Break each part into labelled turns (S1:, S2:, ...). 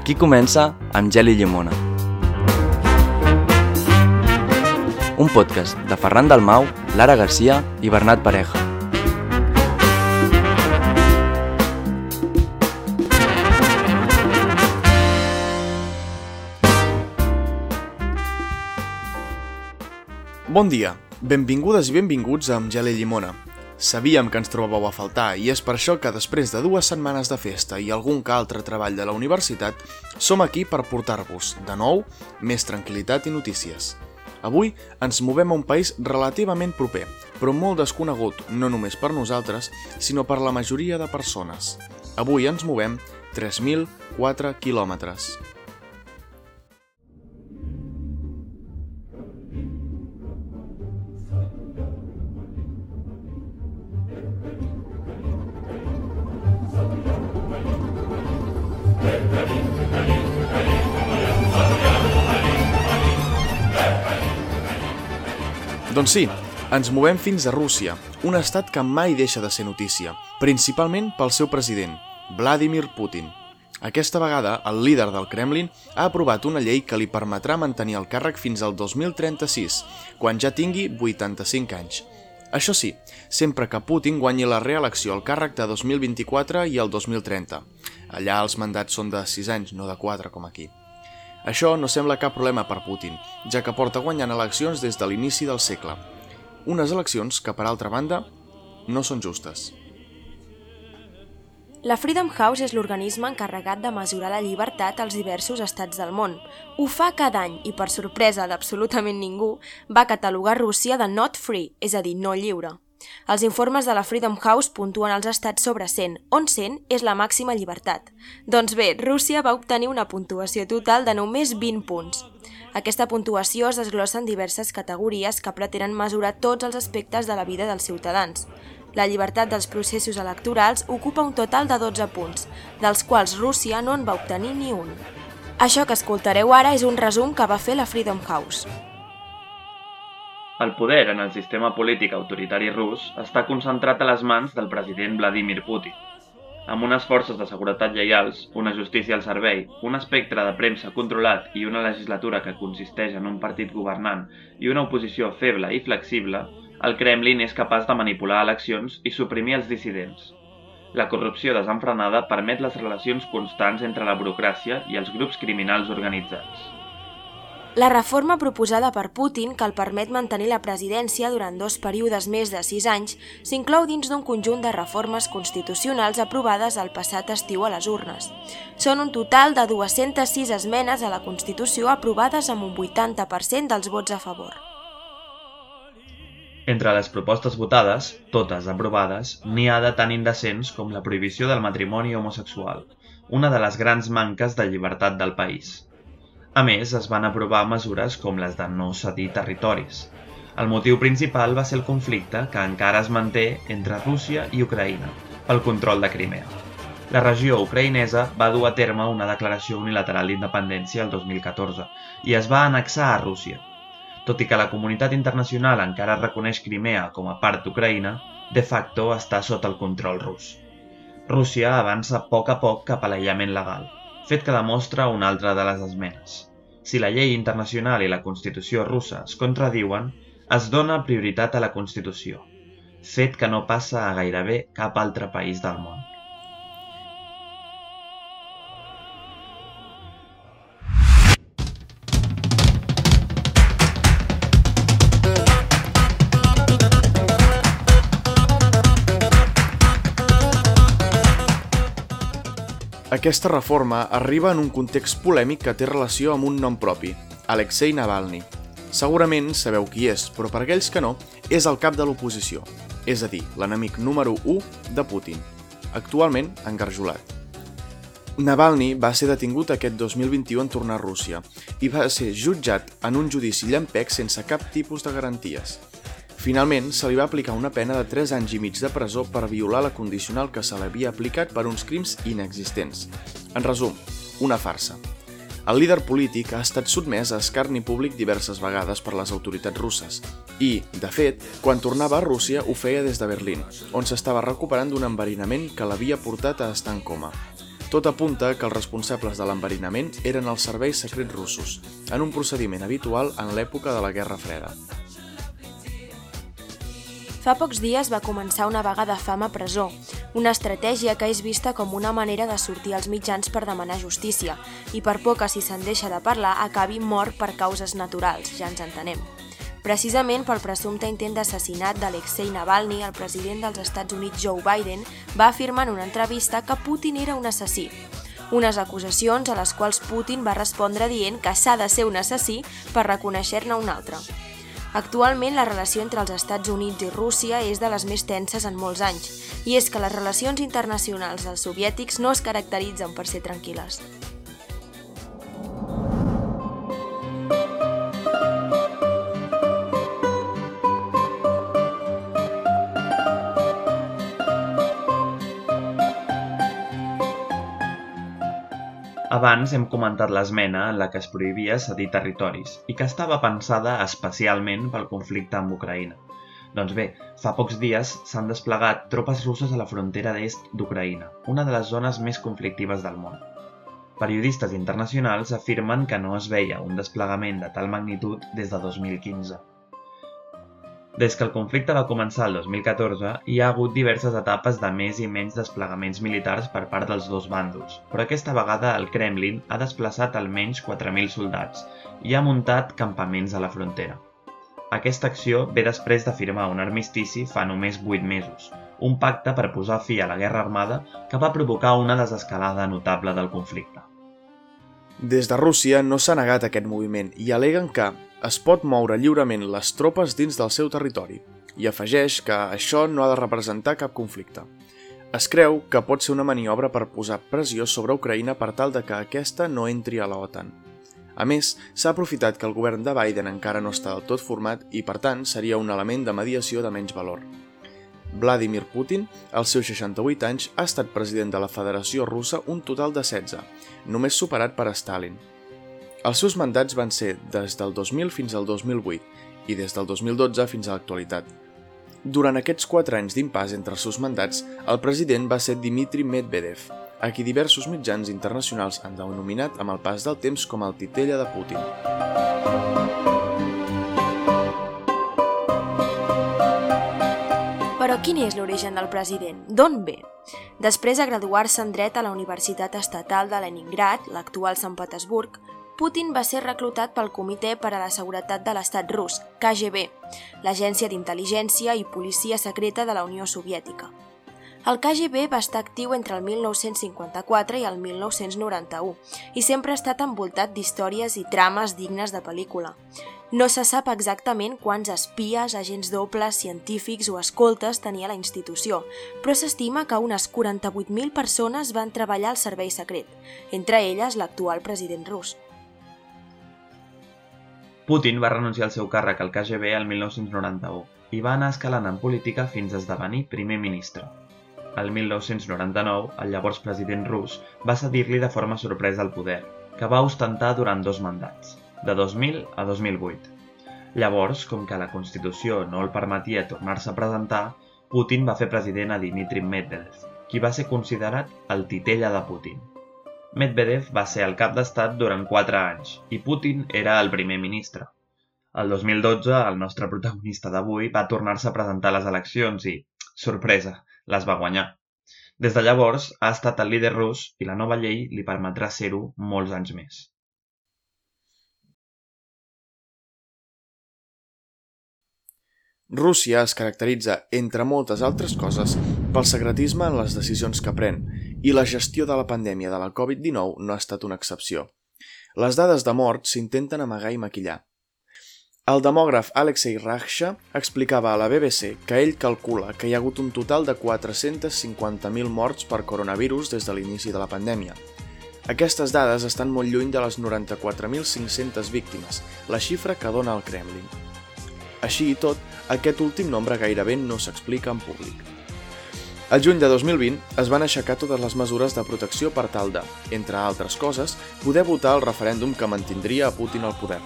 S1: Aquí comença amb gel i llimona. Un podcast de Ferran Dalmau, Lara Garcia i Bernat Pareja.
S2: Bon dia, benvingudes i benvinguts a Amb gel i llimona. Sabíem que ens trobàveu a faltar i és per això que després de dues setmanes de festa i algun que altre treball de la universitat, som aquí per portar-vos, de nou, més tranquil·litat i notícies. Avui ens movem a un país relativament proper, però molt desconegut no només per nosaltres, sinó per la majoria de persones. Avui ens movem 3.004 quilòmetres. Doncs sí, ens movem fins a Rússia, un estat que mai deixa de ser notícia, principalment pel seu president, Vladimir Putin. Aquesta vegada, el líder del Kremlin ha aprovat una llei que li permetrà mantenir el càrrec fins al 2036, quan ja tingui 85 anys. Això sí, sempre que Putin guanyi la reelecció al càrrec de 2024 i el 2030. Allà els mandats són de 6 anys, no de 4 com aquí. Això no sembla cap problema per Putin, ja que porta guanyant eleccions des de l'inici del segle. Unes eleccions que, per altra banda, no són justes.
S3: La Freedom House és l'organisme encarregat de mesurar la llibertat als diversos estats del món. Ho fa cada any i, per sorpresa d'absolutament ningú, va catalogar Rússia de not free, és a dir, no lliure. Els informes de la Freedom House puntuen els estats sobre 100, on 100 és la màxima llibertat. Doncs bé, Rússia va obtenir una puntuació total de només 20 punts. Aquesta puntuació es desglossa en diverses categories que pretenen mesurar tots els aspectes de la vida dels ciutadans. La llibertat dels processos electorals ocupa un total de 12 punts, dels quals Rússia no en va obtenir ni un. Això que escoltareu ara és un resum que va fer la Freedom House.
S4: El poder en el sistema polític autoritari rus està concentrat a les mans del president Vladimir Putin. Amb unes forces de seguretat lleials, una justícia al servei, un espectre de premsa controlat i una legislatura que consisteix en un partit governant i una oposició feble i flexible, el Kremlin és capaç de manipular eleccions i suprimir els dissidents. La corrupció desenfrenada permet les relacions constants entre la burocràcia i els grups criminals organitzats.
S3: La reforma proposada per Putin, que el permet mantenir la presidència durant dos períodes més de sis anys, s'inclou dins d'un conjunt de reformes constitucionals aprovades el passat estiu a les urnes. Són un total de 206 esmenes a la Constitució aprovades amb un 80% dels vots a favor.
S4: Entre les propostes votades, totes aprovades, n'hi ha de tan indecents com la prohibició del matrimoni homosexual, una de les grans manques de llibertat del país. A més, es van aprovar mesures com les de no cedir territoris. El motiu principal va ser el conflicte que encara es manté entre Rússia i Ucraïna pel control de Crimea. La regió ucraïnesa va dur a terme una declaració unilateral d'independència el 2014 i es va annexar a Rússia. Tot i que la comunitat internacional encara reconeix Crimea com a part d'Ucraïna, de facto està sota el control rus. Rússia avança a poc a poc cap a l'aïllament legal, fet que demostra una altra de les esmenes. Si la llei internacional i la Constitució russa es contradiuen, es dona prioritat a la Constitució, fet que no passa a gairebé cap altre país del món.
S2: Aquesta reforma arriba en un context polèmic que té relació amb un nom propi, Alexei Navalny. Segurament sabeu qui és, però per aquells que no, és el cap de l'oposició, és a dir, l'enemic número 1 de Putin, actualment engarjolat. Navalny va ser detingut aquest 2021 en tornar a Rússia i va ser jutjat en un judici llampec sense cap tipus de garanties. Finalment, se li va aplicar una pena de 3 anys i mig de presó per violar la condicional que se l'havia aplicat per uns crims inexistents. En resum, una farsa. El líder polític ha estat sotmès a escarni públic diverses vegades per les autoritats russes i, de fet, quan tornava a Rússia ho feia des de Berlín, on s'estava recuperant d'un enverinament que l'havia portat a estar en coma. Tot apunta que els responsables de l'enverinament eren els serveis secrets russos, en un procediment habitual en l'època de la Guerra Freda.
S3: Fa pocs dies va començar una vaga de fam a presó, una estratègia que és vista com una manera de sortir als mitjans per demanar justícia i per poc que si se'n deixa de parlar acabi mort per causes naturals, ja ens entenem. Precisament pel presumpte intent d'assassinat d'Alexei Navalny, el president dels Estats Units Joe Biden va afirmar en una entrevista que Putin era un assassí. Unes acusacions a les quals Putin va respondre dient que s'ha de ser un assassí per reconèixer-ne un altre. Actualment, la relació entre els Estats Units i Rússia és de les més tenses en molts anys, i és que les relacions internacionals dels soviètics no es caracteritzen per ser tranquil·les.
S4: Abans hem comentat l'esmena en la que es prohibia cedir territoris i que estava pensada especialment pel conflicte amb Ucraïna. Doncs bé, fa pocs dies s'han desplegat tropes russes a la frontera d'est d'Ucraïna, una de les zones més conflictives del món. Periodistes internacionals afirmen que no es veia un desplegament de tal magnitud des de 2015. Des que el conflicte va començar el 2014, hi ha hagut diverses etapes de més i menys desplegaments militars per part dels dos bàndols, però aquesta vegada el Kremlin ha desplaçat almenys 4.000 soldats i ha muntat campaments a la frontera. Aquesta acció ve després de firmar un armistici fa només 8 mesos, un pacte per posar fi a la guerra armada que va provocar una desescalada notable del conflicte.
S2: Des de Rússia no s'ha negat aquest moviment i aleguen que, es pot moure lliurement les tropes dins del seu territori i afegeix que això no ha de representar cap conflicte. Es creu que pot ser una maniobra per posar pressió sobre Ucraïna per tal de que aquesta no entri a la OTAN. A més, s'ha aprofitat que el govern de Biden encara no està del tot format i, per tant, seria un element de mediació de menys valor. Vladimir Putin, als seus 68 anys, ha estat president de la Federació Russa un total de 16, només superat per Stalin. Els seus mandats van ser des del 2000 fins al 2008 i des del 2012 fins a l'actualitat. Durant aquests quatre anys d'impàs entre els seus mandats, el president va ser Dmitry Medvedev, a qui diversos mitjans internacionals han denominat amb el pas del temps com el titella de Putin.
S3: Però quin és l'origen del president? D'on ve? Després de graduar-se en dret a la Universitat Estatal de Leningrad, l'actual Sant Petersburg, Putin va ser reclutat pel Comitè per a la Seguretat de l'Estat rus, KGB, l'agència d'intel·ligència i policia secreta de la Unió Soviètica. El KGB va estar actiu entre el 1954 i el 1991 i sempre ha estat envoltat d'històries i trames dignes de pel·lícula. No se sap exactament quants espies, agents dobles, científics o escoltes tenia la institució, però s'estima que unes 48.000 persones van treballar al servei secret, entre elles l'actual president rus.
S4: Putin va renunciar al seu càrrec al KGB el 1991 i va anar escalant en política fins a esdevenir primer ministre. El 1999, el llavors president rus va cedir-li de forma sorpresa el poder, que va ostentar durant dos mandats, de 2000 a 2008. Llavors, com que la Constitució no el permetia tornar-se a presentar, Putin va fer president a Dmitry Medvedev, qui va ser considerat el titella de Putin. Medvedev va ser el cap d'estat durant quatre anys i Putin era el primer ministre. El 2012, el nostre protagonista d'avui va tornar-se a presentar a les eleccions i, sorpresa, les va guanyar. Des de llavors ha estat el líder rus i la nova llei li permetrà ser-ho molts anys més.
S2: Rússia es caracteritza, entre moltes altres coses, pel secretisme en les decisions que pren i la gestió de la pandèmia de la Covid-19 no ha estat una excepció. Les dades de mort s'intenten amagar i maquillar. El demògraf Alexei Raksha explicava a la BBC que ell calcula que hi ha hagut un total de 450.000 morts per coronavirus des de l'inici de la pandèmia. Aquestes dades estan molt lluny de les 94.500 víctimes, la xifra que dona el Kremlin. Així i tot, aquest últim nombre gairebé no s'explica en públic. El juny de 2020 es van aixecar totes les mesures de protecció per tal de, entre altres coses, poder votar el referèndum que mantindria a Putin al poder.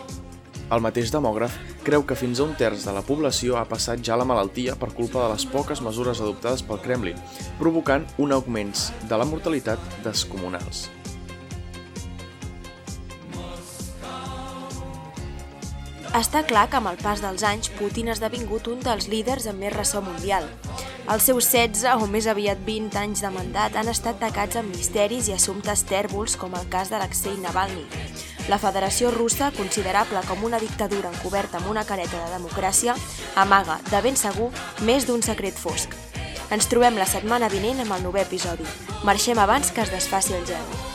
S2: El mateix demògraf creu que fins a un terç de la població ha passat ja la malaltia per culpa de les poques mesures adoptades pel Kremlin, provocant un augment de la mortalitat descomunals.
S3: Està clar que amb el pas dels anys Putin ha esdevingut un dels líders amb més ressò mundial. Els seus 16 o més aviat 20 anys de mandat han estat tacats amb misteris i assumptes tèrbols com el cas d'Alexei Navalny. La Federació Russa, considerable com una dictadura encoberta amb una careta de democràcia, amaga, de ben segur, més d'un secret fosc. Ens trobem la setmana vinent amb el nou episodi. Marxem abans que es desfaci el gel.